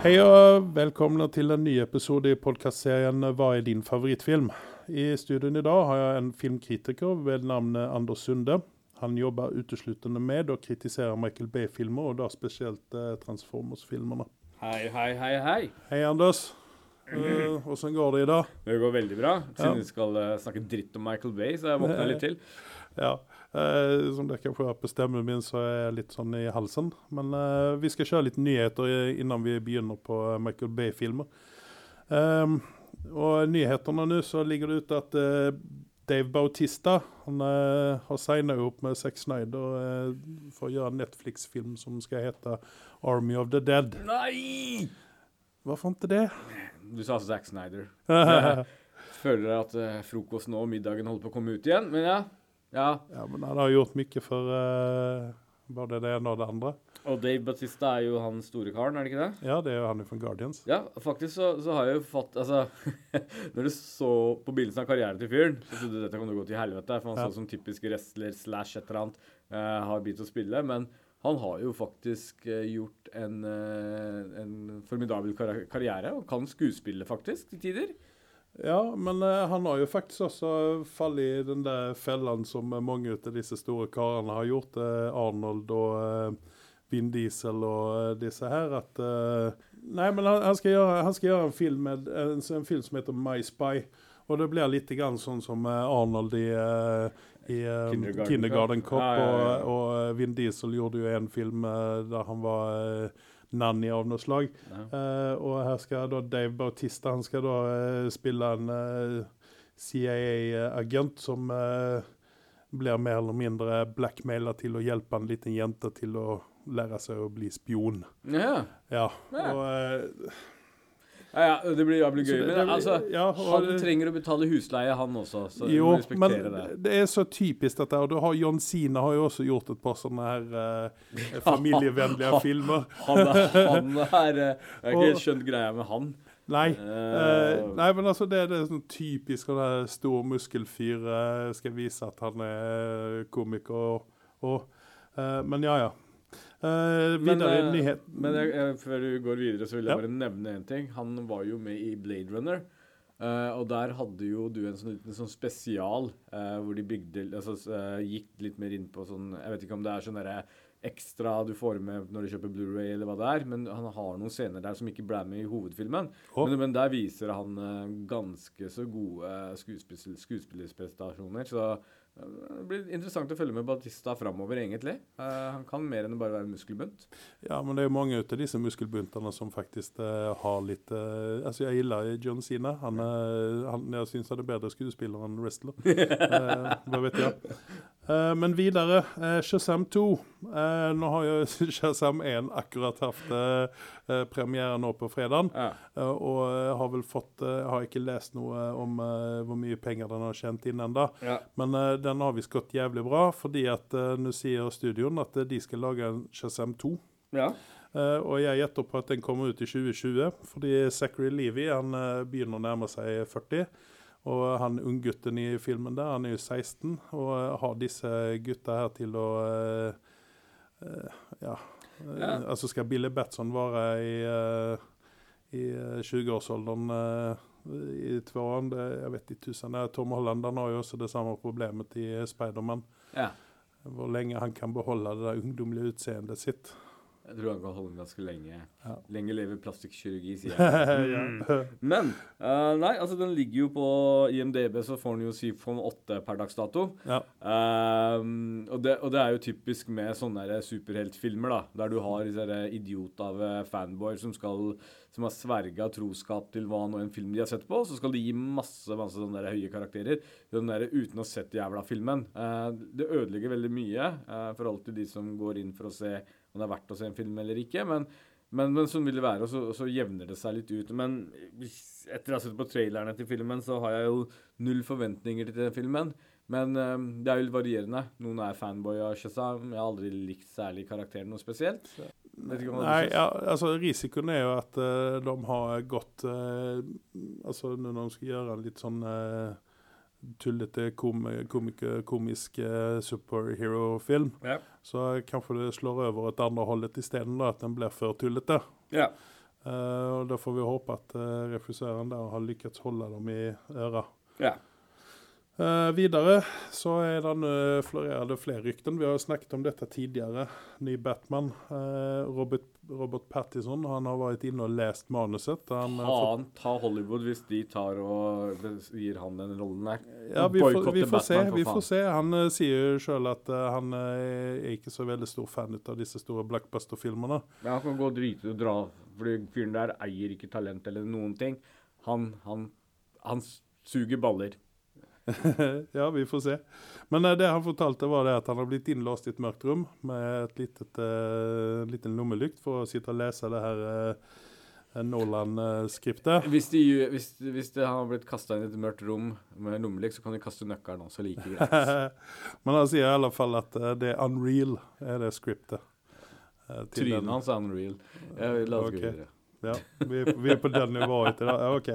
Hei og velkommen til en ny episode i podkastserien 'Hva er din favorittfilm?'. I studioen i dag har jeg en filmkritiker ved navn Anders Sunde. Han jobber utelukkende med å kritisere Michael Bay-filmer, og da spesielt eh, Transformers-filmene. Hei, hei, hei, hei. Hei, Anders. Åssen går det i dag? Det går veldig bra. Siden Ja. vi skal eh, snakke dritt om Michael Bay, så jeg våkna litt til. Ja, eh, som dere kanskje høre på stemmen min, så er jeg litt sånn i halsen. Men eh, vi skal kjøre litt nyheter innan vi begynner på eh, Michael Bay-filmer. Ehm, og nyhetene nå så ligger det ute at eh, Dave Bautista han har signet opp med Zack Snyder for å gjøre en Netflix-film som skal hete Army of the Dead. Nei! Hvorfor ikke det? Du sa Zack Snyder. ja, Føler at frokosten og middagen holder på å komme ut igjen, men ja. Ja. men han har gjort mye for uh, både det ene og det andre. Og Dave Batista er jo han store karen, er det ikke det? Ja, det er jo han fra Guardians. Ja, faktisk så, så har jeg jo fått Altså, når du så på begynnelsen av karrieren til fyren, så trodde du dette kom til å gå til helvete, for han Ja. så som typisk wrestler slash et eller annet uh, har begynt å spille, men han har jo faktisk uh, gjort en, en formidabel kar karriere, og kan skuespille faktisk, til tider. Ja, men eh, han har jo faktisk også fallet i den der fellen som mange av disse store karene har gjort. eh, Arnold og eh, Vin Diesel og eh, disse her. At eh, Nei, men han, han, skal gjøre, han skal gjøre en film, med, en, en film som heter My Spy. Og det blir litt grann sånn som eh, Arnold i, eh, i eh, Kindergarten Kindergarten Cop. Ah, Ja, ja, ja. Og, og eh, Vin Diesel gjorde jo en film eh, der han var eh, nanny av noe slag. Eh, og her skal da Dave Bautista han skal da uh, spille en uh, CIA-agent som eh, blir mer eller mindre blackmailer til å hjelpe en liten jente til å lære seg å bli spion. Ja, Ja, og eh, ja, ja det blir, det blir gøy. det- Men altså, ja, og han trenger å betale husleie, han også, så du Jo, må men det. det er så typisk dette. Og du har John Sina har jo også gjort et par sånne her eh, familievennlige filmer. Han han er eh, Jeg har ikke helt skjønt greia med han. Nei. Eh, Eh, nei, men altså det, er sånn typisk sånn der stor muskelfyr eh, skal vise at han er komiker og, og eh, Men ja, ja. Men, videre i eh, nyhet... Men jeg, jeg, før du går videre, så vil jeg Ja. bare nevne en ting. Han var jo med i Blade Runner. Uh, og der hadde jo du en sånn liten sånn spesial uh, hvor de bygde altså, Gikk litt mer inn på sånn Jeg vet ikke om det er sånn derre ekstra du får med når du kjøper Blu-ray eller hva det er, men han har noen scener der som ikke ble med i hovedfilmen. Oh. Men, men der viser han ganske så gode skuespill, skuespillerprestasjoner. Så det blir interessant å følge med Batista framover, egentlig. Uh, han kan mer enn bare være muskelbunt. Ja, men det er jo mange av disse muskelbuntene som faktisk uh, har litt uh, Altså, jeg gillar John Sina. Han, eh, han, jeg syns han er bedre skuespiller enn wrestler. Eh, hva vet jeg. Eh, men videre, eh, Shazam 2. Eh, nå har jo Shazam 1 akkurat hatt premiere nå på fredag. Ja. Og har vel fått Har ikke lest noe om hvor mye penger den har tjent inn ennå. Ja. Men den har visst gått jævlig bra, fordi at nå sier studioen at de skal lage en Shazam 2. ja. Uh, og jeg gjetter på at den kommer ut i 2020, fordi Zachary Levy han uh, begynner å nærme seg 40. Og han unggutten i filmen der, han er jo 16, og eh, har disse gutta her til å eh, eh, Ja. Ja. Altså skal Billy Batson være i, i eh, 20-årsalderen eh, i tvåan? Det, jeg vet ikke tusen. Tom Holland han har jo også det samme problemet i Spiderman. ja. Hvor lenge han kan beholde det der ungdommelige utseendet sitt. Jeg tror han kan holde den ganske lenge. Ja. Lenge leve plastikkirurgi, sier jeg. ja. Men uh, nei, altså den ligger jo på IMDb, så får den jo 7,8 per dags dato. ja. Um, og, det, og det er jo typisk med sånne superheltfilmer, da, der du har disse idiot av fanboyer som skal som har sverga troskap til hva nå en film de har sett på, så skal de gi masse masse sånne der høye karakterer den der, uten å ha sett jævla filmen. Uh, det ødelegger veldig mye uh, for alltid de som går inn for å se om det er verdt å se en film eller ikke. men men, men sånn vil det være, og så, og så jevner det seg litt ut. Men etter å ha sett på trailerne til filmen, så har jeg jo null forventninger til den filmen. Men eh, det er jo varierende. Noen er fanboy av Shazam. Jeg har aldri likt særlig karakteren noe spesielt. Så Nei, ja, altså risikoen er jo at eh, de har gått eh, Altså når de skal gjøre en litt sånn uh, tullete kom, komiker, komisk superhero-film, Ja. så kanskje det slår over et andre holdet isteden, at den blir for tullete. ja. Uh, og Da får vi håpe at uh, regissøren der har lykkes holde dem i øra. Ja. Eh, videre så er den, uh, florerer det flere rykter. Vi har jo snakket om dette tidligere. Ny Batman. uh, Robert, Robert Pattison han har vært inne og lest manuset. Han, Faen ta Hollywood hvis de tar og gir han den rollen der. ja, vi, får, vi får se. Batman, for Vi får se. Han eh, sier jo sjøl at han er ikke så veldig stor fan av disse store blackbuster-filmene. Men han kan gå og drite og dra, fordi fyren der eier ikke talent eller noen ting. Han, han, han suger baller. ja, vi får se. Men eh, det han fortalte, var det at han har blitt innlåst i et mørkt rom med et litet, uh, liten lommelykt for å sitte og lese det her uh, Nåland-skriptet. Hvis, hvis, hvis det har blitt kasta inn i et mørkt rom med lommelykt, så kan de kaste nøkkelen også like greit. Men han sier i alle fall at eh, det er unreal, er det skriptet. Eh, Trynet hans er unreal. Jeg, la oss okay. gå videre. Ja, vi, vi er på den nivået idag. Ja, OK.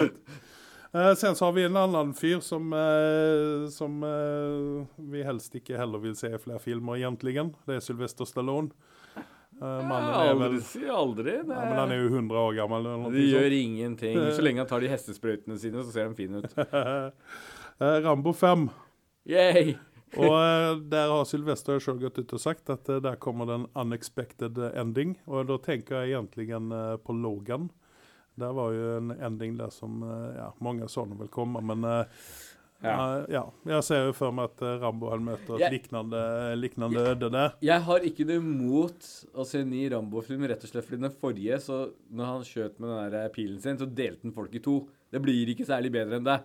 Rätt. Eh, sen så har vi en annan fyr som, eh, som eh, vi helst ikke heller vil se i flere filmer egentlig. Det er Sylvester Stallone. Eh, ja, er vel, aldri si aldri. Ja, men han er jo 100 år gammel. Eller det gjør gjør ingenting. Så lenge han tar de hestesprøytene sine, så ser han fin ut. Rambo 5. Yay! Og der har Sylvester selv gått ut og sagt at der kommer det en unexpected ending. Og da tenker jeg egentlig på Logan. Der var jo en ending der som eh, ja, mange sa den komme, men eh, Ja. eh, ja. Jeg ser jo for meg at Rambo han møter et Jeg- liknende, liknende øde der. Jeg har ikke noe imot å se ny Rambo-film, rett og slett fordi den forrige, så når han skjøt med den der pilen sin, så delte han folk i to. Det blir ikke særlig bedre enn det.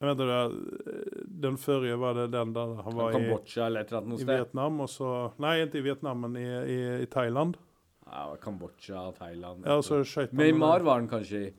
Jeg vet du, Den forrige var det den der han var i, i. Vietnam, og så Nei, ikke i Vietnam, men i, i, i Thailand. Ja, Kambodsja, Thailand Ja, og så skjøt han Myanmar var han kanskje i.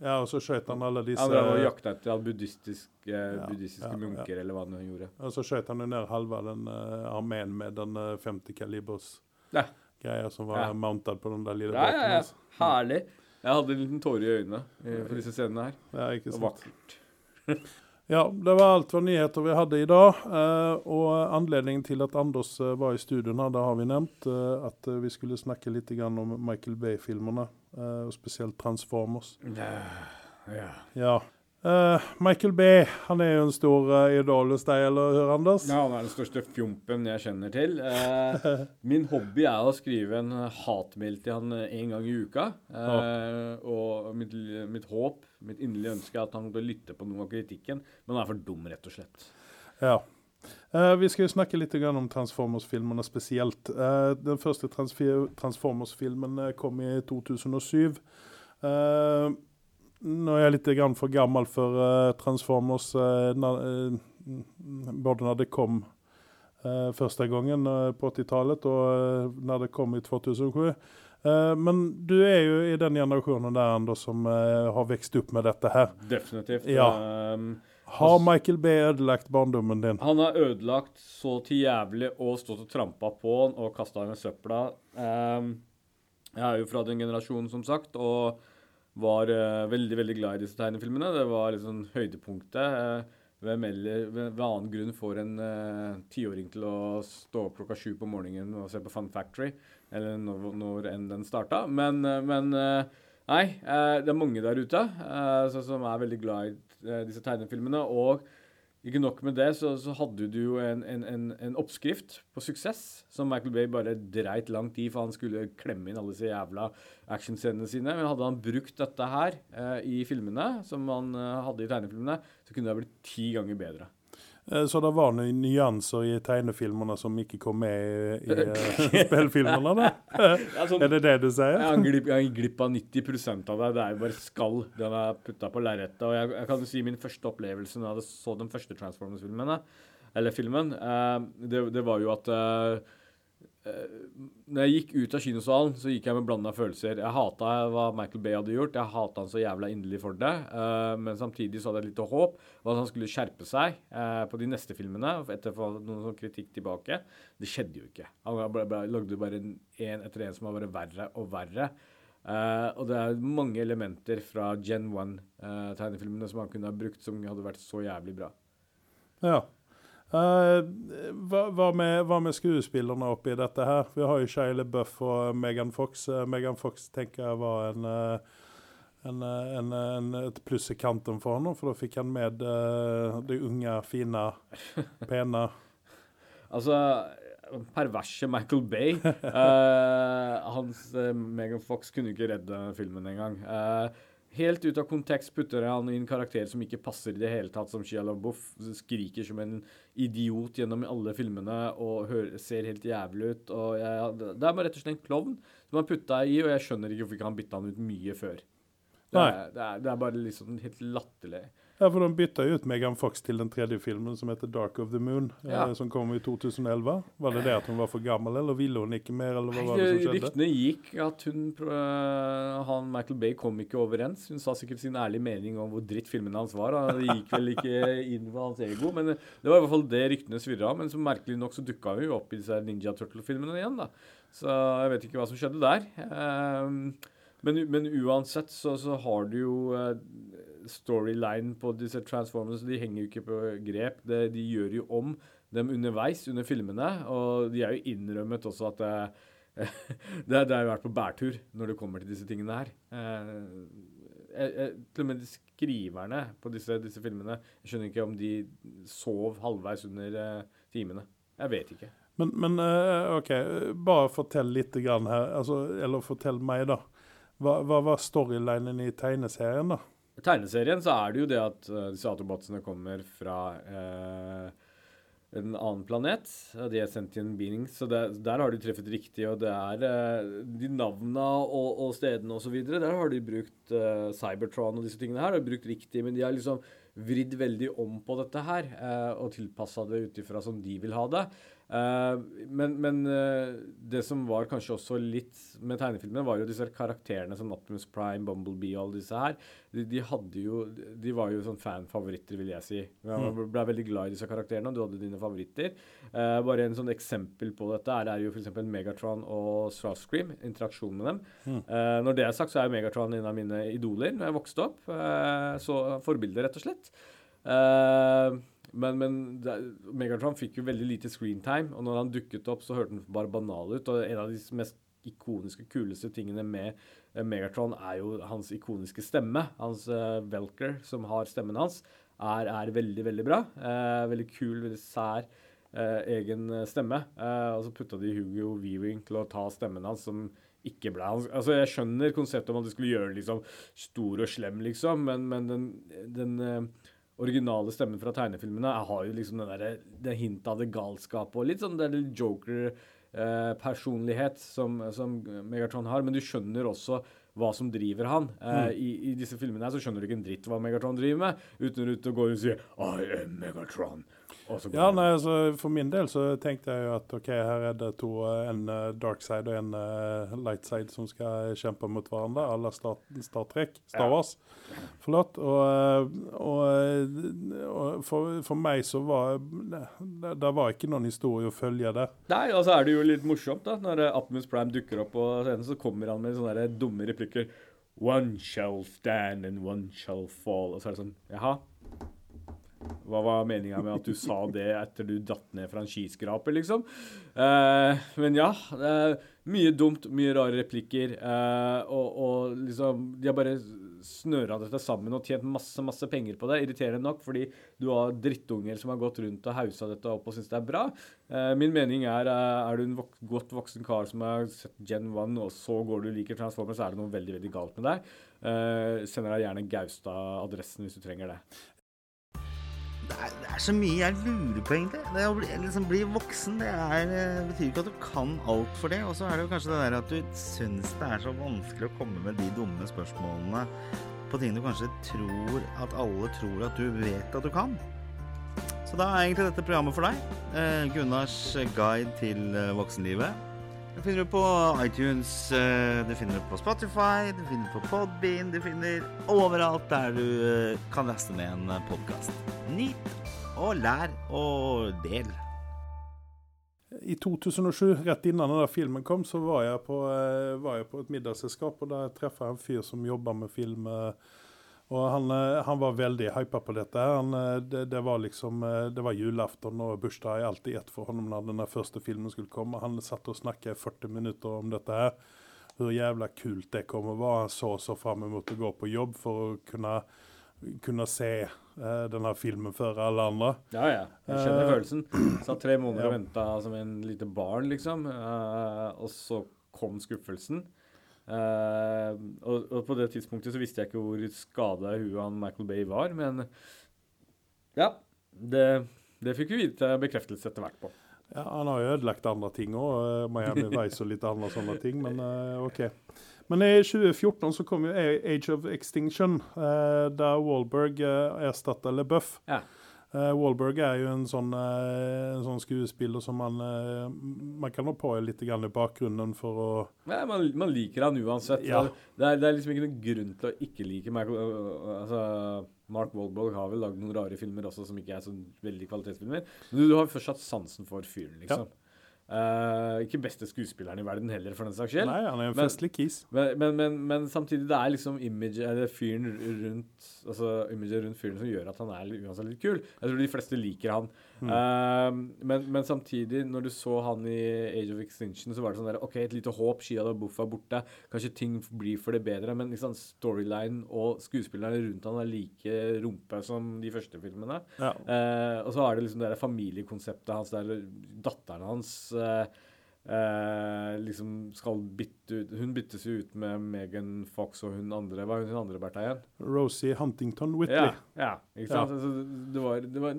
Ja, og så skjøt han alle disse Han drev og jakta etter buddhistiske, Ja, buddhistiske ja, ja. munker, eller hva han gjorde. Og så skjøt han jo ned halve den uh, armeen med den uh, 50 kalibers Ja. greia som var Ja. mounted på den der lille Ja, båten. ja, ja. Herlig. Jeg hadde en liten tåre i øynene eh, for disse scenene her. Ja, ikke Det sant. var vakkert. Ja, det var alt for nyheter vi hadde i dag. eh, og anledningen til at Anders eh, var i studio her, det har vi nevnt. eh, at vi skulle snakke litt om Michael Bay-filmene, eh, og spesielt Transformers. Ja. Ja. Eh, Michael Bay, han er jo en stor uh, idol hos deg, eller hør, Anders? Ja, han er den største fjompen jeg kjenner til. Uh, min hobby er å skrive en hatmail til han en gang i uka. Eh, og mitt, mitt håp, mitt inderlige ønske, er at han bør lytte på noe av kritikken. Men han er for dum, rett og slett. Ja. Vi skal jo snakke litt om Transformers-filmene spesielt. Den første Transformers-filmen kom i 2007. Eh, nå er jeg litt grann for gammel for uh, Transformers, uh, na, uh, både når det kom første gangen på 80-tallet og når det kom i 2007. Eh, men du er jo i den generasjonen der enda som har vokst opp med dette her. Definitivt. Ja. Um, Har Michael B. ødelagt barndommen din? Han har ødelagt så til jævlig og stått og trampa på han og kasta han i søpla. Um, jeg er jo fra den generasjonen, som sagt, og var eh, veldig veldig glad i disse tegnefilmene. Det var liksom høydepunktet. Hvem eller ved, annen grunn får en eh, tiåring til å stå opp klokka sju på morgenen og se på Fun Factory, eller når, når enn den starta. Men, eh, men eh, nei, eh, det er mange der ute eh, som er veldig glad i eh, disse tegnefilmene. og ikke nok med det, så, så hadde du jo en, en, en, oppskrift på suksess som Michael Bay bare dreit langt i, for han skulle klemme inn alle disse jævla actionscenene sine. Men hadde han brukt dette her eh, i filmene, som han eh, hadde i tegnefilmene, så kunne det ha blitt ti ganger bedre. Eh, Så det var noen nyanser i tegnefilmene som ikke kom med i, i eh, spillfilmene? da? Sånn- Er det det du sier? Jeg har glipp, glipp av 90% av det. Det er jo bare skall den er putta på lerretet. Og jeg, jeg kan jo si min første opplevelse da jeg så den første Transformers-filmen, eller filmen, eh, det, det var jo at eh, når jeg gikk ut av kinosalen, så gikk jeg med blanda følelser. Jeg hata hva Michael Bay hadde gjort. Jeg hata han så jævla inderlig for det. eh, men samtidig så hadde jeg litt håp om at han skulle skjerpe seg eh, på de neste filmene etter å få noen sånn kritikk tilbake. Det skjedde jo ikke. Han lagde bare en etter en som var bare verre og verre. Eh, og det er mange elementer fra Gen 1-tegnefilmene som han kunne ha brukt, som hadde vært så jævlig bra. Ja. Uh, hva, hva, med, hva, med, skuespillerne oppi dette her? Vi har jo Shia Buff og Megan Fox. Uh, Megan Fox tenker jeg var en, uh, en, en, en, et pluss i kanten for ham, for da fikk han med det unge, fine, pene Altså perverse Michael Bay. hans Megan Fox kunne ikke redde filmen engang. Uh, Helt ut av kontekst putter han inn karakterer som ikke passer i det hele tatt, som Shia LaBeouf. Skriker som en idiot gjennom alle filmene og hører, ser helt jævlig ut. Og jeg, det er bare rett og slett en klovn som han putta i, og jeg skjønner ikke hvorfor ikke han bytta han ut mye før. Det er, det er, det er bare liksom helt latterlig. Ja, for de bytta ut Megan Fox til den tredje filmen, som heter 'Dark of the Moon', eh, ja. eh, som kom i 2011. Var det det at hun var for gammel, eller ville hun ikke mer? eller hva var det som skjedde? Ryktene gikk at hun, uh, han Michael Bay kom ikke overens. Hun sa sikkert sin ærlige mening om hvor dritt filmene hans var. Det gikk vel ikke inn på hans ego, men det var i hvert fall det ryktene svirra. Men så merkelig nok så dukka hun jo opp i disse Ninja Turtle-filmene igjen, da. Så jeg vet ikke hva som skjedde der. Uh, men, men, uansett så, så har du jo storyline på disse Transformers. De henger jo ikke på grep. Det, de gjør jo om dem underveis under filmene. Og de er jo innrømmet også at det, det, har vært på bærtur når det kommer til disse tingene her. Eh, jeg, jeg, til og med skriverne på disse, disse, filmene Jeg skjønner ikke om de sov halvveis under uh, timene. Jeg vet ikke. Men, men uh, OK, bare fortell litt grann her. Altså, eller fortell meg, da. Hva, hva var storylinen i tegneserien, da? I tegneserien så er det jo det at uh, disse autobotsene kommer fra uh, en annen planet. De er sentient beings, så det, der har de treffet riktig. Og det er uh, de navna og, og stedene osv. Der har de brukt uh, Cybertron og disse tingene her. har brukt riktig, Men de har liksom vridd veldig om på dette her og tilpassa det ut ifra som de vil ha det. Uh, men, men uh, det som var kanskje også litt med tegnefilmene, var jo disse karakterene som Optimus Prime, Bumblebee og alle disse her. De, de, jo De var jo sånn fanfavoritter, vil jeg si. Jeg mm. ble veldig glad i disse karakterene, og du hadde dine favoritter. Uh, bare en sånn eksempel på dette er, er jo f.eks. Megatron og Starscream, interaksjonen med dem. Mm. når det er sagt, så er Megatron en av mine idoler når jeg vokste opp. så forbilde, rett og slett. Uh, men, men Megatron fikk jo veldig lite screentime, og når han dukket opp, så hørte han bare banal ut. Og en av de mest ikoniske, kuleste tingene med uh, Megatron er jo hans ikoniske stemme. Hans uh, Welker, som har stemmen hans, er, er veldig, veldig bra. Uh, veldig kul, veldig sær egen stemme. og så putta de Hugo Weaving til å ta stemmen hans, som ikke ble hans Altså, jeg skjønner konseptet om at de skulle gjøre det liksom stor og slem, liksom, men, men den, den originale stemmen fra tegnefilmene har jo liksom den der, det hintet av det galskapet og litt sånn joker-personlighet eh, som, som, Megatron har. Men du skjønner også hva som driver han. Eh, mm. i, i, disse filmene her så skjønner du ikke en dritt hva Megatron driver med, uten å gå rundt og si I am Megatron. Ja, nei, altså, For min del så tenkte jeg jo at ok, her er det to, en uh, dark side og en uh, light side som skal kjempe mot hverandre. Alle Star, Star Trek, Star Wars. Ja. Forlåt. Og, eh, og, og for, for, meg så var det, det var ikke noen historie å følge der. Nei, og så er det jo litt morsomt, da. Når Atmus Prime dukker opp på scenen, så kommer han med sånne dumme replikker. One shall stand and one shall fall. Og så er det sånn Jaha. Hva var meninga med at du sa det etter du datt ned fra en skiskraper, liksom? Eh, men ja. Eh, mye dumt, mye rare replikker. Eh, og, og, liksom De har bare snøra dette sammen og tjent masse masse penger på det. Irriterende nok, fordi du har drittunger som har gått rundt og hausa dette opp og syns det er bra. Eh, min mening er eh, er du en vok godt voksen kar som har sett Gen 1, og så går du liker Transformers, så er det noe veldig veldig galt med deg. Uh, sender deg gjerne Gaustad-adressen hvis du trenger det det er, det er, så mye jeg lurer på, egentlig. Det å bli, liksom, bli voksen det er, eh, betyr ikke at du kan alt for det. Og så er det jo kanskje det der at du syns det er så vanskelig å komme med de dumme spørsmålene på ting du kanskje tror at alle tror at du vet at du kan. Så da er egentlig dette programmet for deg. Eh, Gunnars guide til eh, voksenlivet. Det finner det på iTunes, eh, du finner det på Spotify, du finner det på Podbean, du finner overalt der du eh, kan laste ned en eh, podkast. Nyt og lær og del. I 2007, rett innan denne filmen kom, så var jeg på, var jeg på et middagsselskap, og der traff jeg en fyr som jobba med film Og han, eh, han var veldig hypa på dette. Han, eh, det, det, var liksom eh, Det var julaften og bursdag alltid ett for ham når den første filmen skulle komme. Han satt og snakket i 40 minutter om dette her. Hvor jævla kult det kommer å være. Han så så fram mot å gå på jobb for å kunne, kunne se uh, denne filmen før alle andre. Ja, ja. Jeg kjenner uh, følelsen. Satt tre måneder ja. og venta som en lite barn, liksom. Uh, og så kom skuffelsen. Uh, og, og, på det tidspunktet så visste jeg ikke hvor skada i huet han Michael Bay var, men ja. Det, det fikk vi vite bekreftelse etter hvert på. Ja, Han har jo ødelagt andre ting òg. Uh, eh, Miami Vice og litt andre sånne ting, men uh, OK. Men i 2014 så kom jo Age of Extinction, der Wallberg uh, erstatta LeBuff. Ja. Uh, Wahlberg er jo en sånn, uh, en sånn skuespiller som man, uh, man kan nå på litt i bakgrunnen for å ja, man, man, liker han uansett. Ja. Det, er, det, er, liksom ikke noen grunn til å ikke like Michael, altså, Mark Wahlberg har vel lagd noen rare filmer også som ikke er så veldig kvalitetsfilmer. Men du, du har først hatt sansen for fyren, liksom. Ja. Uh, ikke beste skuespilleren i verden heller, for den saks skyld. Nei, han er en festlig kis. Men, men, men, men, samtidig, det er liksom image, eller fyren rundt altså imaget rundt fyren som gjør at han er uansett litt kul. Jeg tror de fleste liker han. Mm. Uh, men, samtidig, når du så han i Age of Extinction, så var det sånn der OK, et lite håp, Shia da Buffa er borte. Kanskje ting blir for det bedre. Men liksom, storyline og skuespillerne rundt han er like rumpe som de første filmene. Ja. Uh, og så er det liksom det der familiekonseptet hans der datteren hans uh, liksom skal bytte ut Hun byttes jo ut med Megan Fox og hun andre Hva er hun andre Bertha igjen? Rosie Huntington Whitley. Ja, ja ikke sant? Ja. Altså, det var, det var,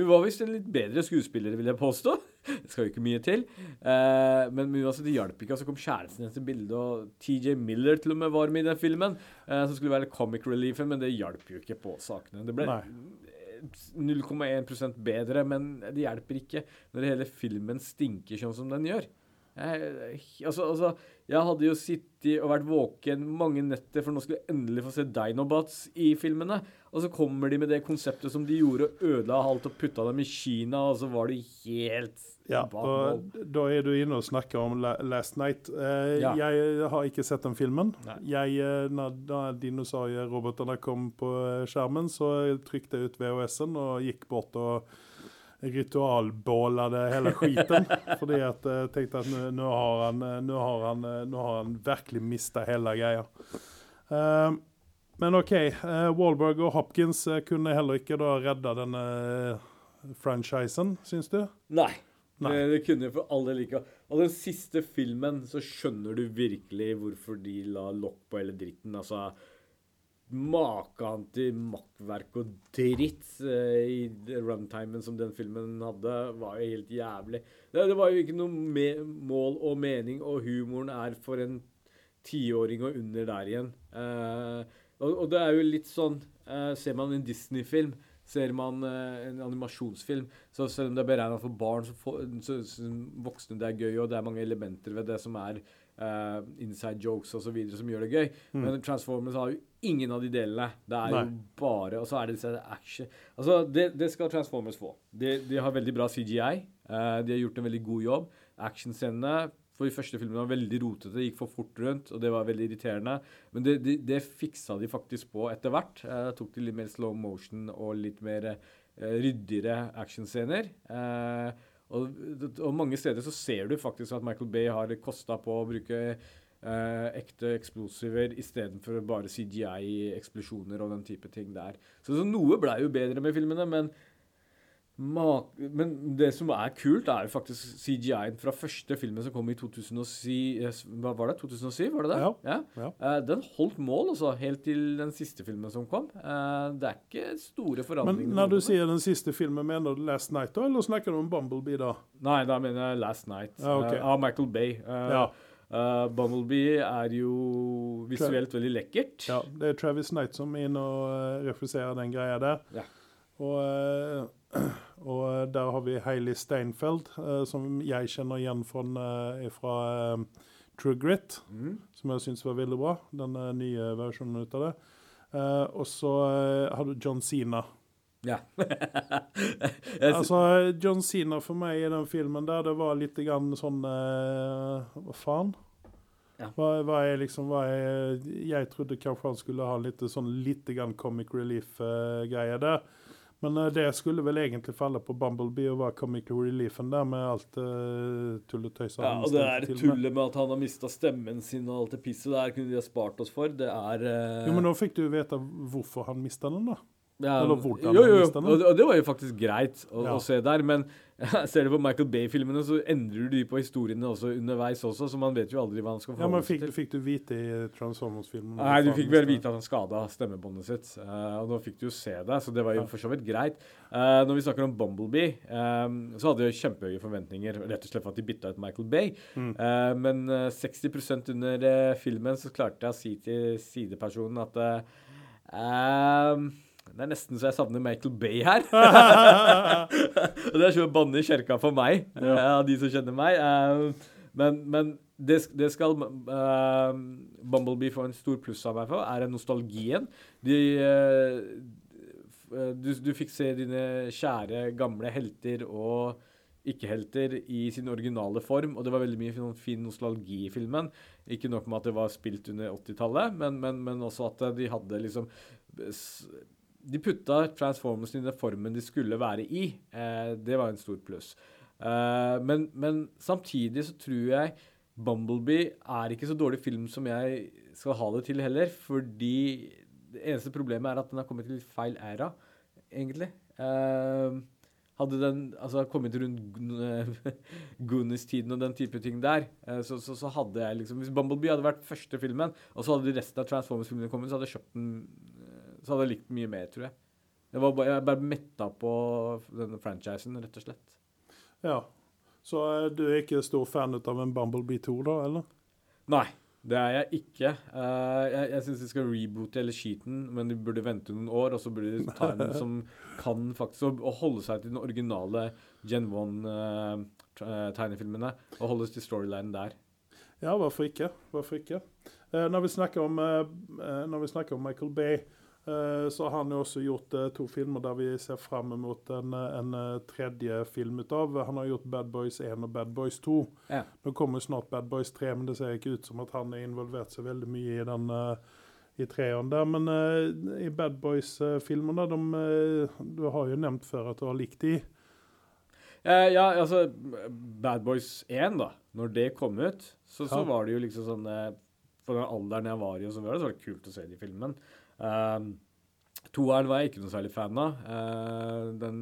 hun var visst en litt bedre skuespiller, vil jeg påstå. Det skal jo ikke mye til. Eh, men altså, det hjalp ikke. Så så kom kjæresten hennes i bildet, og TJ Miller til og med var med i den filmen. Eh, som skulle være comic reliefen, men det hjalp jo ikke på sakene. Det ble Nei. 0,1% bedre, men det hjelper ikke når hele filmen stinker sånn som den gjør. Jeg, altså, altså, jeg hadde jo sittet og vært våken mange netter, for nå skulle jeg endelig få se Dinobots i filmene. Og så kommer de med det konseptet som de gjorde, og ødela alt og putta dem i Kina, og så var de helt ja, og Da er du inne og snakker om Last Night. Eh, ja. Jeg har ikke sett den filmen. Jeg, eh, når dinosaurrobotene kom på skjermen, så trykte jeg ut VHS-en og gikk bort og ritualbålade hele skiten. fordi at jeg tänkte tenkte at nå har han, nu, har han, nu har han virkelig mista hele greia. Uh, men OK, uh, Wahlberg og Hopkins kunne heller ikke rädda redde denne franchisen, syns du? Nei. Det, det, kunne for all del ikke. Og den siste filmen så skjønner du virkelig hvorfor de la lokk på hele dritten. Altså Maken til makkverk og dritt uh, i runtimen som den filmen hadde, var jo helt jævlig. Det, det var jo ikke noe mål og mening, og humoren er for en tiåring og under der igjen. Uh, og, og, det er jo litt sånn uh, Ser man en Disney-film Ser man uh, en animasjonsfilm, så selv om det er beregna for barn, så, for, så, så, voksne det er gøy, og det er mange elementer ved det som er inside jokes osv. som gjør det gøy. Mm. Men Transformers har jo ingen av de delene. Det er Nei. jo bare Og så er det disse action Altså, det, det skal Transformers få. De, de, har veldig bra CGI. Eh, de har gjort en veldig god jobb. Actionscenene for de første filmene var veldig rotete, gikk for fort rundt, og det var veldig irriterende. Men det, det, det fiksa de faktisk på etter hvert. Eh, tok de litt mer slow motion og litt mer eh, ryddigere actionscener. Eh, og, og, mange steder så ser du faktisk at Michael Bay har kosta på å bruke eh, ekte eksplosiver istedenfor bare CGI-eksplosjoner og den type ting der. Så, så noe blei jo bedre med filmene, men men det som er kult, er jo faktisk CGI-en fra første filmen som kom i 2007. Hva var det? 2007, var det det? Ja. ja? ja. Uh, den holdt mål, altså, helt til den siste filmen som kom. Uh, det er ikke store forandringer. Men når du sier den siste filmen, mener du Last Night, da, eller snakker du om Bumblebee da? Nei, da mener jeg Last Night. Ja, okay. uh, av Michael Bay. ja. Bumblebee er jo visuelt veldig lekkert. Ja, det er Travis Knight som er inne og refuserer den greia der. Ja. Og og eh, der har vi Hailey Steinfeld, uh, som jeg kjenner igjen fra, uh, uh, True Grit, mm. som jeg syns var veldig bra. Den nye versjonen ut av det. og så har du John Sina. Ja. altså, John Sina for meg i den filmen der, det var litt grann sånn Hva faen? Ja. Hva, hva er liksom hva er, Jeg trodde kanskje han skulle ha litt sånn litt grann comic relief-greie der. Men eh, det skulle vel egentlig falle på Bumblebee og være comic reliefen der med alt uh, tulletøyset Ja, og det er der tullet med at han har mista stemmen sin og alt det pisset der, kunne de ha spart oss for. Det er eh, Jo, men nå fikk du vite hvorfor han mista den, da. Ja, Eller hvordan jo, jo, jo. Og, det var jo faktisk greit å, Ja. å se der. Men ser du på Michael Bay-filmene, så endrer du de på historiene også underveis også, så man vet jo aldri hva han skal Ja, men fikk, til. fikk du vite i Transformers-filmen? Nei, du fikk vel vite at han skada stemmebåndet sitt, uh, og nå fikk du jo se det, så det var jo for så vidt greit. Uh, når vi snakker om Bumblebee, eh, så hadde jeg kjempehøye forventninger, rett og slett for at de bytta ut Michael Bay. Mm. uh, men eh, 60% under filmen så klarte jeg å si til sidepersonen at uh, det er nesten så jeg savner Michael Bay her. og det er som å banne i kjerka for meg, Ja. eh, av de som kjenner meg. Eh, men, men det, det skal uh, Bumblebee få en stor pluss av meg for, er nostalgien. De, uh, du, du fikk se dine kjære, gamle helter og ikke-helter i sin originale form, og det var veldig mye fin, fin nostalgi i filmen. Ikke nok med at det var spilt under 80-tallet, men, men, men også at de hadde liksom De putta Transformers i den formen de skulle være i. Eh, det var en stor pluss. Eh, men, men samtidig så tror jeg Bumblebee er ikke så dårlig film som jeg skal ha det til heller, fordi det eneste problemet er at den har kommet til feil æra, egentlig. Eh, hadde den altså, kommet rundt Goonies-tiden og den type ting der, eh, så, så, så hadde jeg liksom Hvis Bumblebee hadde vært første filmen, og så hadde resten av Transformers-filmene kommet, så hadde jeg kjøpt den eh, Så hadde jeg likt mye mer, tror jeg. Jeg var bare, jeg bare metta på denne franchisen, rett og slett. Ja. Så er du er ikke stor fan av en Bumblebee 2, da, eller? Nei, det er jeg ikke. Uh, jeg jeg syns de skal reboote eller skiten, men de burde vente noen år, og så burde de ta en som kan faktisk og holde seg til den originale Gen 1-tegnefilmene, og holde til storylinen der. Ja, hvorfor ikke? Hvorfor ikke? Uh, når, vi om, eh, eh, når vi snakker om Michael Bay, eh, så har han jo også gjort eh, to filmer der vi ser fram mot en, eh, en eh, tredje film ut av. Han har gjort Bad Boys 1 og Bad Boys 2. Ja. Nå kommer snart Bad Boys 3, men det ser ikke ut som at han har involvert seg veldig mye i den eh, i treeren der. Men uh, i Bad Boys-filmene, uh, eh, du har jo nevnt før at du har likt de. Uh, ja, altså Bad Boys 1, da. Når det kom ut, så, så var det jo liksom sånn eh, For den alderen jeg var i, og så var det, så var det kult å se de filmen. Um, Toeren var jeg ikke noe særlig fan av. Uh, den,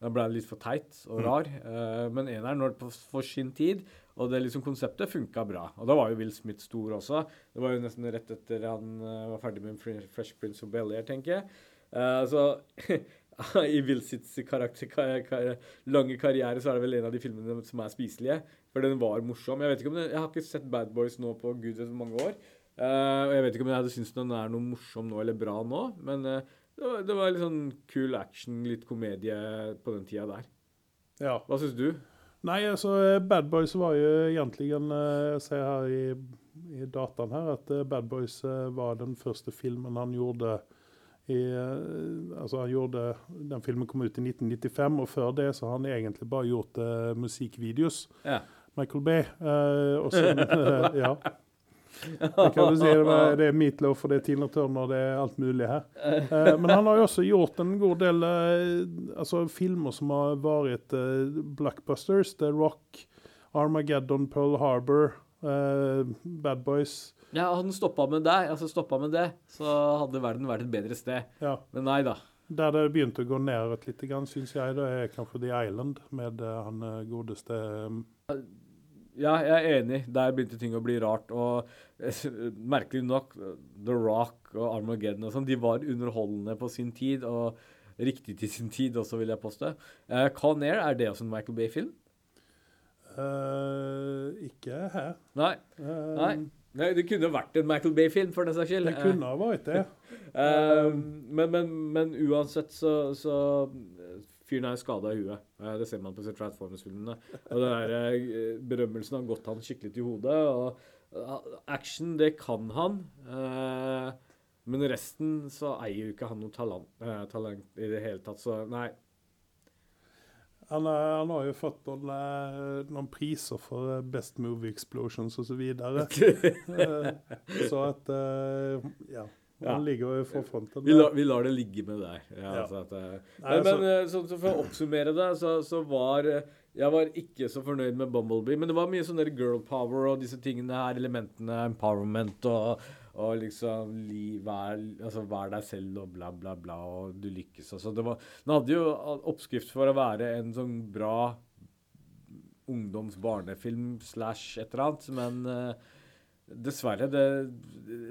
den ble litt for teit og Mm. rar. Eh, men eneren, når- på- for sin tid, og det liksom konseptet funka bra. Og da var jo Will Smith stor også. Det var jo nesten rett etter han uh, var ferdig med Fresh Prince of Bel-Air, tenker jeg. Uh, så i Will Smiths karakter, kar kar lange karriere så er det vel en av de filmene som er spiselige. For den var morsom. Jeg vet ikke om det, jeg har ikke sett Bad Boys nå på gud vet hvor mange år. Eh, og jeg vet ikke om jeg hadde syntes den er noe morsom nå eller bra nå, men eh, det, var, det var litt sånn cool action, litt komedie på den tida der. Ja. Hva syns du? Nei, altså eh, Bad Boys var jo egentlig en Jeg ser her i, i dataen her at Bad Boys var den første filmen han gjorde i Altså, han gjorde Den filmen kom ut i 1995, og før det så har han egentlig bare gjort uh, musikkvideos. Ja. Michael Bay. Uh, og så, eh, ja. Det kan du si. Det, er Meatloaf og det er Tina Turner, det er alt mulig her. Eh, men han har jo også gjort en god del eh, altså filmer som har vært blackbusters. The Rock, Armageddon, Pearl Harbor, eh, Bad Boys. Ja, hadde han stoppa med det, altså med det, så hadde verden vært et bedre sted. Ja. Men nei da. Der det begynte å gå nedover litt, syns jeg, det er kanskje The Island med eh, han eh, godeste eh, Ja, jeg er enig. Der begynte ting å bli rart. Og eh, merkelig nok, The Rock og Armageddon og sånn, de var underholdende på sin tid, og riktig til sin tid også, vil jeg påstå. Uh, Con Air, er det også en Michael Bay-film? Uh, Ikke her. Nei. Uh, Nei. Nei, Det kunne vært en Michael Bay-film, for den saks skyld. Det kunne ha vært det. Eh, men, men, men uansett så, så Fyren er skada i huet. Eh, det ser man på disse Transformers-filmene. Og den der, eh, berømmelsen har gått han skikkelig til hodet. Og eh, action, det kan han. Men resten så eier jo ikke han noe talent, talent i det hele tatt, så nei. Han, han har jo fått noen, noen priser for Best Movie Explosions osv. Så, videre. Så at Ja. Ja. Han ligger jo i forfronten. Vi, la, vi lar det ligge med deg. Ja, Ja. Så at, eh, Nei, men, altså- men eh, så, så for å oppsummere det, så, så var eh, jeg var ikke så fornøyd med Bumblebee. Men det var mye sånn girl power og disse tingene her, elementene, empowerment og, og liksom li, vær, altså, vær deg selv og bla, bla, bla, og du lykkes. Altså, det var, den hadde jo oppskrift for å være en sånn bra ungdoms-barnefilm slash et eller annet, men dessverre, det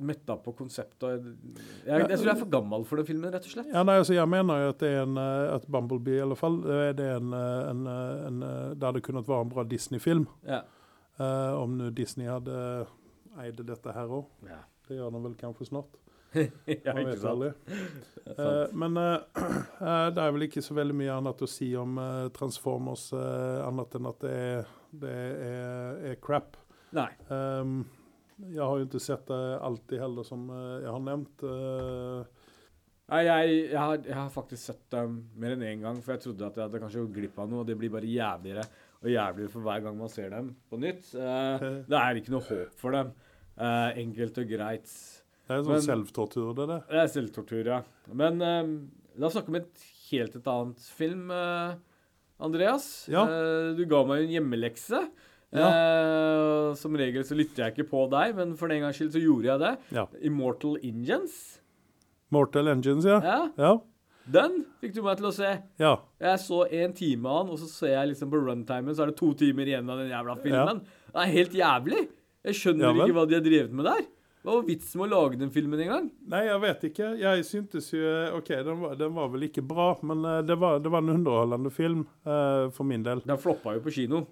metta på konseptet. Jeg, jeg tror jeg er for gammel for den filmen, rett og slett. Ja, nei, altså jeg mener jo at det er en, eh, at Bumblebee i alle fall, er det er en, eh, en, eh, en eh, Det hadde kunnet være en bra Disney-film. Ja. Uh, om nu Disney hadde eide dette her òg. Ja. Det gjør de vel kanskje snart. ja, Man ikke vet sant? aldri. Uh, men uh, eh, det er vel ikke så veldig mye annet å si om eh, Transformers, eh, annet enn at det er, det er, er crap. Nei. Ehm, jeg har jo ikke sett det alltid heller, som eh, jeg har nevnt. Eh, Nei, jeg, jeg, har, jeg har faktisk sett dem mer enn én gang, for jeg trodde at jeg hadde kanskje gått glipp av noe. og Det blir bare jævligere og jævligere for hver gang man ser dem på nytt. Eh, det er ikke noe håp for dem. Eh, enkelt og greit. det er en sånn selvtortur, det der. Det er selvtortur, ja. Men eh, la oss snakke om et helt et annet film, eh, Andreas. Ja. Du ga meg en hjemmelekse. Eh, som regel så lytter jeg ikke på deg, men for den gangs skyld så gjorde jeg det. Ja. Immortal Engines. Mortal Engines, ja. Ja, Ja. Den fikk du meg til å se. ja. Jeg så en time av den, og så ser jeg liksom på runtimen, så er det to timer igjen av den jævla filmen. Det er helt jævlig. Jeg skjønner Ja ikke hva de har drevet med der. Hva var vitsen med å lage den filmen en gang? Nei, jeg vet ikke. Jeg syntes jo OK, den var, den var vel ikke bra, men eh, det var, det var en underholdende film uh, for min del. Den floppa jo på kino.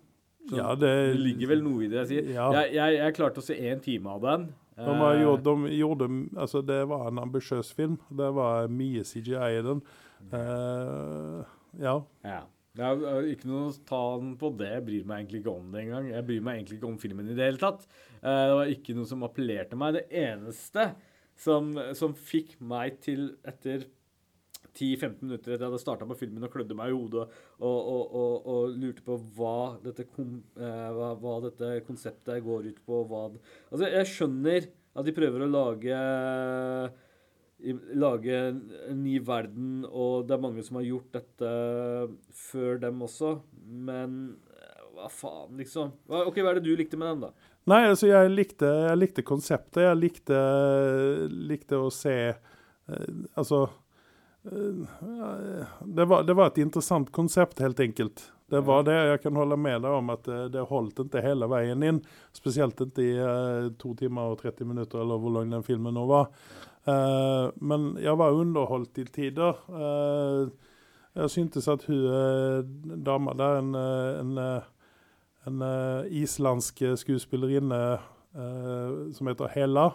Så Ja, det, det ligger vel noe i det jeg sier. Ja. Jeg, jeg, jeg klarte å se én time av den. De, Eh, gjort, de gjorde Altså, det var en ambisiøs film. Det var mye CGI i den. Uh, ja. ja. Det er ikke noe å ta den på det. Jeg bryr meg egentlig ikke om det engang. Jeg bryr meg egentlig ikke om filmen i det hele tatt. Eh, det var ikke noe som appellerte meg. Det eneste som, som fikk meg til, etter 10-15 minutter etter jeg hadde starta på filmen og klødde meg i hodet og, og, og, og lurte på hva dette, kom, eh, hva, hva dette konseptet går ut på. Hva, altså, jeg skjønner at de prøver å lage lage en ny verden, og det er mange som har gjort dette før dem også, men eh, hva faen, liksom? OK, hva er det du likte med den, da? Nei, altså, jeg likte, jeg likte konseptet. Jeg likte, likte å se eh, Altså det, var, det var et interessant konsept, helt enkelt. Det var det. Jeg kan holde med deg om at det, det holdt ikke hele veien inn. Spesielt ikke i uh, to timer og 30 minutter, eller hvor lang den filmen nå var. Uh, men jeg var underholdt til tider. Uh, jeg syntes at hun uh, dama der, en, eh, en, eh, en eh, islandsk skuespillerinne eh, som heter Hela,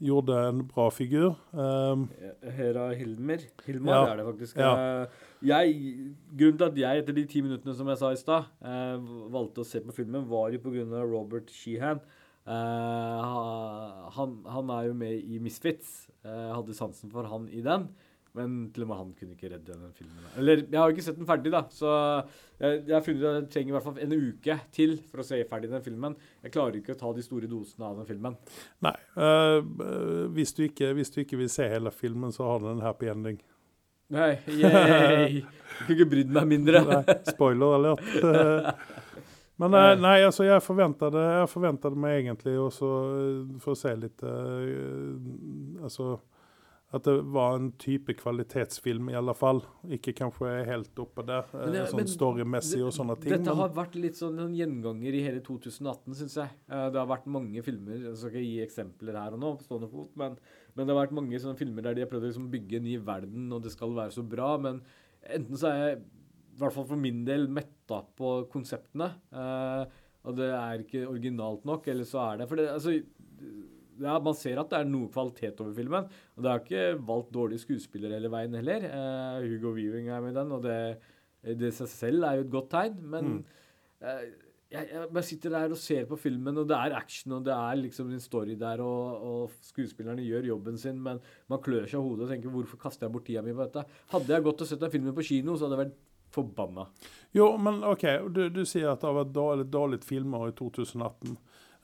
gjorde en bra figur. Um, Hera Hilmer. Hilmar Ja. er det faktisk. Ja. Eh, Jeg, grunnen til at jeg, etter de ti minuttene som jeg sa i stad, eh, valgte å se på filmen, var jo pga. Robert Sheehan. Eh, han, han er jo med i Misfits. Eh, hadde sansen for han i den. Men til og med han kunne ikke redde den filmen. Eller, jeg har jo ikke sett den ferdig, da. Så jeg, jeg har funnet at jeg trenger i hvert fall en uke til for å se ferdig den filmen. Jeg klarer ikke å ta de store dosene av den filmen. nei, eh, hvis, du ikke, hvis du ikke vil se hele filmen, så har den en happy ending. Nei, yay! Jeg kunne ikke brydd meg mindre. Nei, spoiler alert. Men eh, nei, altså jeg forventet, jeg meg egentlig også for å se litt Altså at det var en type kvalitetsfilm i alle fall. Ikke kanskje helt oppe der, eh, det- sånn storymessig og sånne ting. Dette har vært litt sånn en gjenganger i hele 2018, syns jeg. Eh, Det har vært mange filmer Jeg skal ikke gi eksempler her og nå, på stående fot, men, men det har vært mange sånne filmer der de har prøvd å liksom bygge en ny verden, og det skal være så bra, men enten så er jeg, i hvert fall for min del, metta på konseptene, eh, og det er ikke originalt nok, eller så er det For det, altså ja, Man ser at det er noe kvalitet over filmen. Og det har ikke valgt dårlige skuespillere hele veien heller. Uh, Hugo Weaving er med i den, og det, det i seg selv er jo et godt tegn. Men eh, jeg, jeg bare sitter der og ser på filmen, og det er action, og det er liksom en story der, og, og skuespillerne gjør jobben sin, men man klør seg i hodet og tenker 'hvorfor kaster jeg bort tida mi på dette?' Hadde jeg gått og sett den filmen på kino, så hadde jeg vært Forbanna. Jo, men OK, du, du sier at det har vært dårlig, dårlig filmer i 2018.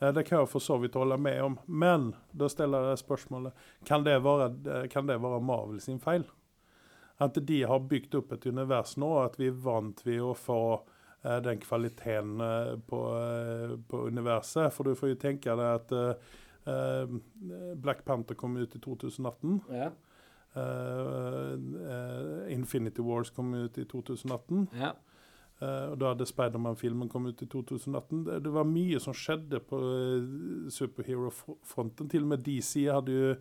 Eh, Det kan jeg for så vidt holde med om. Men da stiller jeg spørsmålet kan det være, eh, kan det være Marvel sin feil? At de har bygd opp et univers nå, at vi er vant til å få eh, den kvaliteten på, på universet. For du får jo tenke deg at Black Panther kom ut i 2018. Ja. Infinity Wars kom ut i 2018. ja. Eh, og da hadde Spiderman-filmen kommet ut i 2018. Det, det var mye som skjedde på uh, superhero-fronten. Til og med DC hadde jo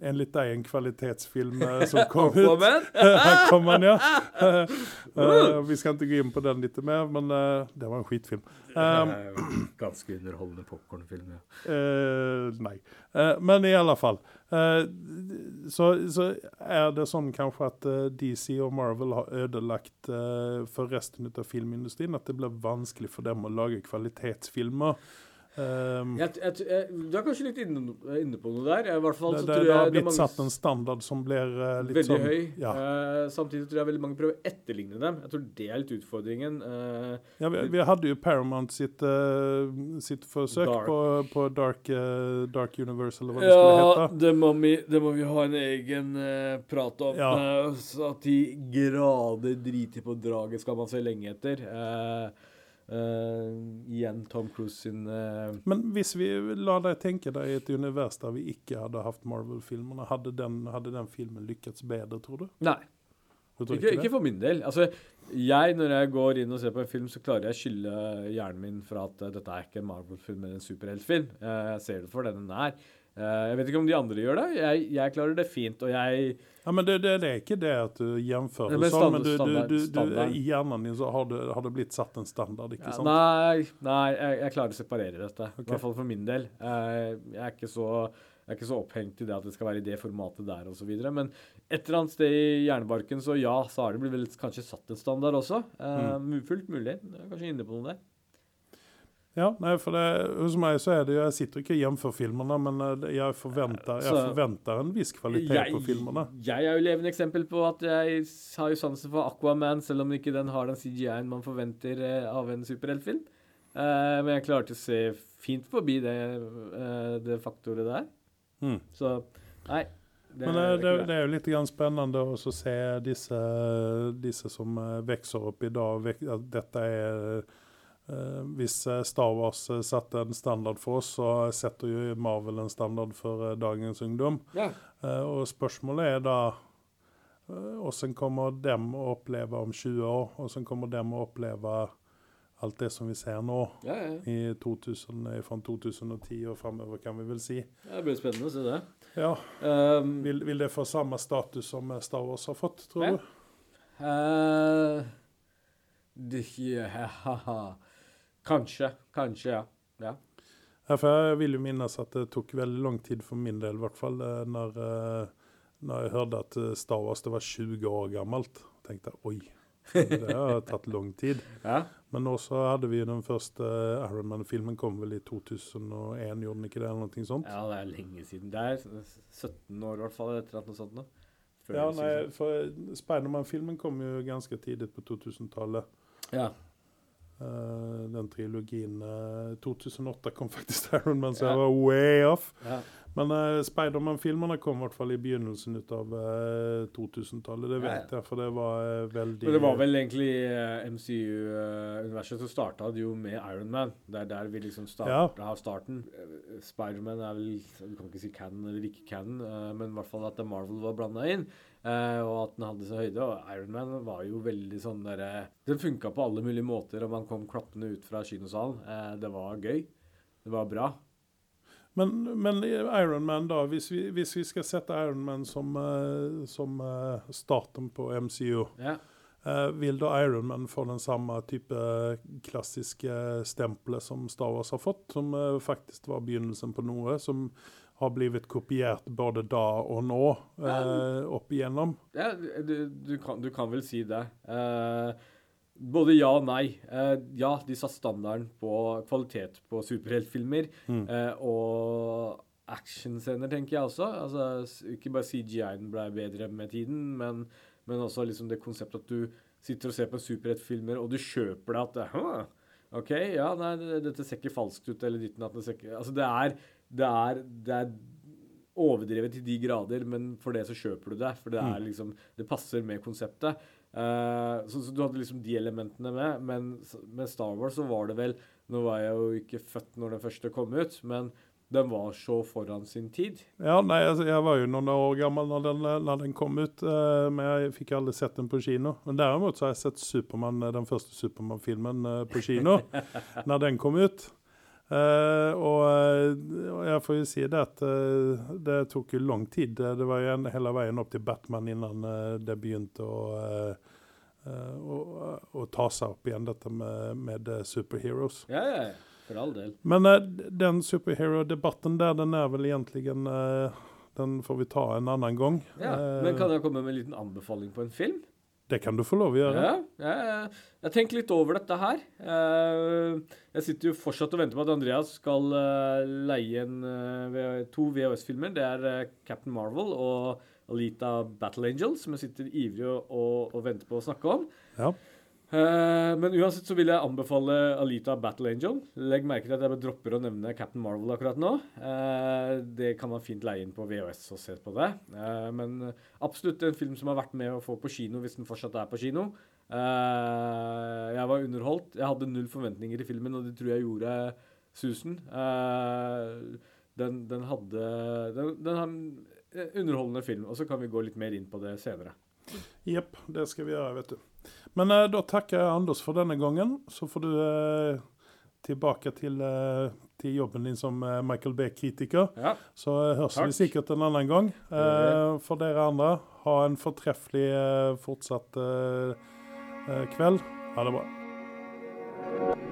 enligt deg en kvalitetsfilm eh, som kom ut. Her kom han, ja. Eh, vi skal ikke gå inn på den litt mer, men eh, det var en skitfilm. Um, Ganske underholdende popkornfilm, ja. Eh, nei. Eh, men i alle fall. eh, så, så er det sånn kanskje at DC og Marvel har ødelagt for resten av filmindustrien. At det blir vanskelig for dem å lage kvalitetsfilmer. Um, Jeg, jeg, jeg, du er kanskje litt inne, inne på noe der. I hvert fall det, så det, tror det har blitt mange satt en standard som blir uh, litt veldig sånn høy. Ja. Uh, samtidig tror jeg veldig mange prøver å etterligne dem. Jeg tror det er litt utfordringen. Uh, Ja, vi, vi hadde jo Paramount sitt, sitt forsøk Dark. på, på Dark, Dark Universe, eller hva det skulle ja, hete. det må, vi, det må vi ha en egen prat om. Ja. Så at de grader driter på draget, skal man se lenge etter. Eh, eh, igjen Tom Cruise sin uh... Men hvis vi la deg tenke deg i et univers der vi ikke hadde hatt Marvel-filmene, hadde, den- hadde den filmen lykkes bedre, tror du? Nei. du tror Ikke, ikke for min del. Altså, jeg, når jeg går inn og ser på en film, så klarer jeg å skylde hjernen min fra at uh, dette er ikke en Marvel-film, men en superheltfilm. Eh, jeg ser det for det den er. Eh, jeg vet ikke om de andre gjør det. Jeg, jeg klarer det fint, og jeg Ja, men det, det, det er ikke det at du gjenfører Nei, men sånn, men du, du, du, i hjernen din så har, du, har det blitt satt en standard, ikke sant? Nei, nei jeg, jeg klarer å separere dette. Okay. I hvert fall for min del. Eh, jeg, er ikke så, jeg er ikke så opphengt i det at det skal være i det formatet der osv. Men et eller annet sted i hjernebarken, så ja, så har det blitt vel kanskje satt en standard også. Eh, Mm. Fullt mulig. Kanskje inne på noe der. Ja, nei, for det, hos meg så er det jo Jeg sitter ikke og for filmene, men eh, jeg forventer, jeg forventer en viss kvalitet på filmene. jeg er jo levende eksempel på at jeg har jo sansen for Aquaman, selv om ikke den har den CGI-en man forventer eh, av en superheltfilm. Uh, men jeg klarte å se fint forbi det, uh, det faktoret der. Mm. Så nei. Det Men eh, det, det er jo litt grann spennende å se disse, disse som vokser opp i dag. At dette er Hvis eh, Star Wars eh, satte en standard for oss, så setter jo Marvel en standard for eh, dagens ungdom. Ja. Eh, og spørsmålet er da hvordan kommer dem å oppleve om 20 år? Hvordan kommer dem å oppleve alt det som vi ser nå? Ja, ja. I 2000, eh, fra 2010 og framover, kan vi vel si. Ja, Det blir spennende å se det. Ja, Um, vil, vil det få samme status som eh, Star Wars har fått, tror du? Uh, det, ja, Kanskje. Kanskje, ja. ja. Ja, for jeg vil jo minnes at det tok veldig lang tid for min del, i hvert fall, eh, når, eh, når jeg hørte at eh, Star Wars det var 20 år gammelt. tenkte jeg, oi, det har tatt lang tid. ja. Men også hadde vi den første eh, Iron Man-filmen kom vel i 2001, gjorde den ikke det? eller noe sånt? Ja, det er lenge siden. Det er 17 år i hvert fall, etter noe sånt nå. Før Ja, nei, for Spiderman-filmen kom jo ganske tidlig på 2000-tallet. Ja. Eh, den trilogien. eh, 2008 kom faktisk Iron Man, så Ja. jeg var way off. ja. Men uh, Spiderman-filmene kom i hvert fall i begynnelsen ut av uh, 2000-tallet. Det Ja, vet jeg, for det var eh, veldig Men det var vel egentlig eh, MCU-universet som starta jo med Iron Man. Det er der vi liksom starta ja. starten. Eh, Spiderman er vel Du kan ikke si canon eller ikke canon, eh, men i hvert fall at Marvel var blanda inn. Eh, og at den hadde så høyde. Og Iron Man var jo veldig sånn derre Den funka på alle mulige måter, og man kom klappende ut fra kinosalen. Uh, det var gøy. Det var bra. Men, men Iron Man, da. Hvis vi, hvis vi skal sette Iron Man som, uh, som starten på MCU, Ja. vil da Iron Man få den samme type klassiske stempelet som Star Wars har fått? Som faktisk var begynnelsen på noe som har blitt kopiert både da og nå, eh, opp igjennom? Ja, du, du, kan, du kan vel si det. Eh, både ja og nei. Eh, ja, de satte standarden på kvalitet på superheltfilmer. Mm. eh, og actionscener, tenker jeg også. Altså, ikke bare CGI-en ble bedre med tiden, men, men også liksom det konseptet at du sitter og ser på superheltfilmer, og du kjøper det at det, «Hm, OK, ja, nei, dette ser ikke falskt ut, eller ditten at det ser ikke Altså, det er, det er, det er overdrevet til de grader, men for det så kjøper du det. For det er liksom Det passer med konseptet. Uh, så, så du hadde liksom de elementene med. Men med Star Wars så var det vel Nå var jeg jo ikke født når den første kom ut, men den var så foran sin tid. Ja, nei, altså, jeg var jo noen år gammel når den, når den kom ut, uh, men jeg fikk aldri sett den på kino. Men derimot så har jeg sett Superman, eh, den første Supermann-filmen uh, på kino når den kom ut. Eh, og, eh, og jeg får jo si det at uh, det tok jo lang tid. Det var jo en, hele veien opp til Batman innan uh, det begynte å, å, ta seg opp igjen, dette med, med superheroes. Ja, ja. For all del. Men den superhero-debatten der, den er vel egentlig eh, Den får vi ta en annen gang. Ja. Men kan jeg komme med en liten anbefaling på en film? Det kan du få lov å gjøre. Ja, jeg, jeg tenker litt over dette her. Eh, Jeg sitter jo fortsatt og venter på at Andreas skal eh, leie en, eh, to VHS-filmer. Det er Captain Marvel og Alita Battle Angel, som jeg sitter ivrig og, og, og venter på å snakke om. Ja. Eh, men uansett så vil jeg anbefale Alita Battle Angel. Legg merke til at jeg dropper å nevne Captain Marvel akkurat nå. Eh, det kan man fint leie inn på VHS og se på det. Eh, men absolutt en film som har vært med å få på kino hvis den fortsatt er på kino. Jeg var underholdt. Jeg hadde null forventninger i filmen, og det tror jeg gjorde susen. Den, den hadde den, den har en underholdende film, og så kan vi gå litt mer inn på det senere. Jepp, det skal vi gjøre, vet du. Men eh, da takker jeg Anders for denne gangen. Så får du eh, tilbake til, eh, til jobben din som Michael Bay-kritiker. Ja. Så høres Takk. vi sikkert en annen gang. Eh, for dere andre, ha en fortreffelig fortsatt kveld. Ha det bra.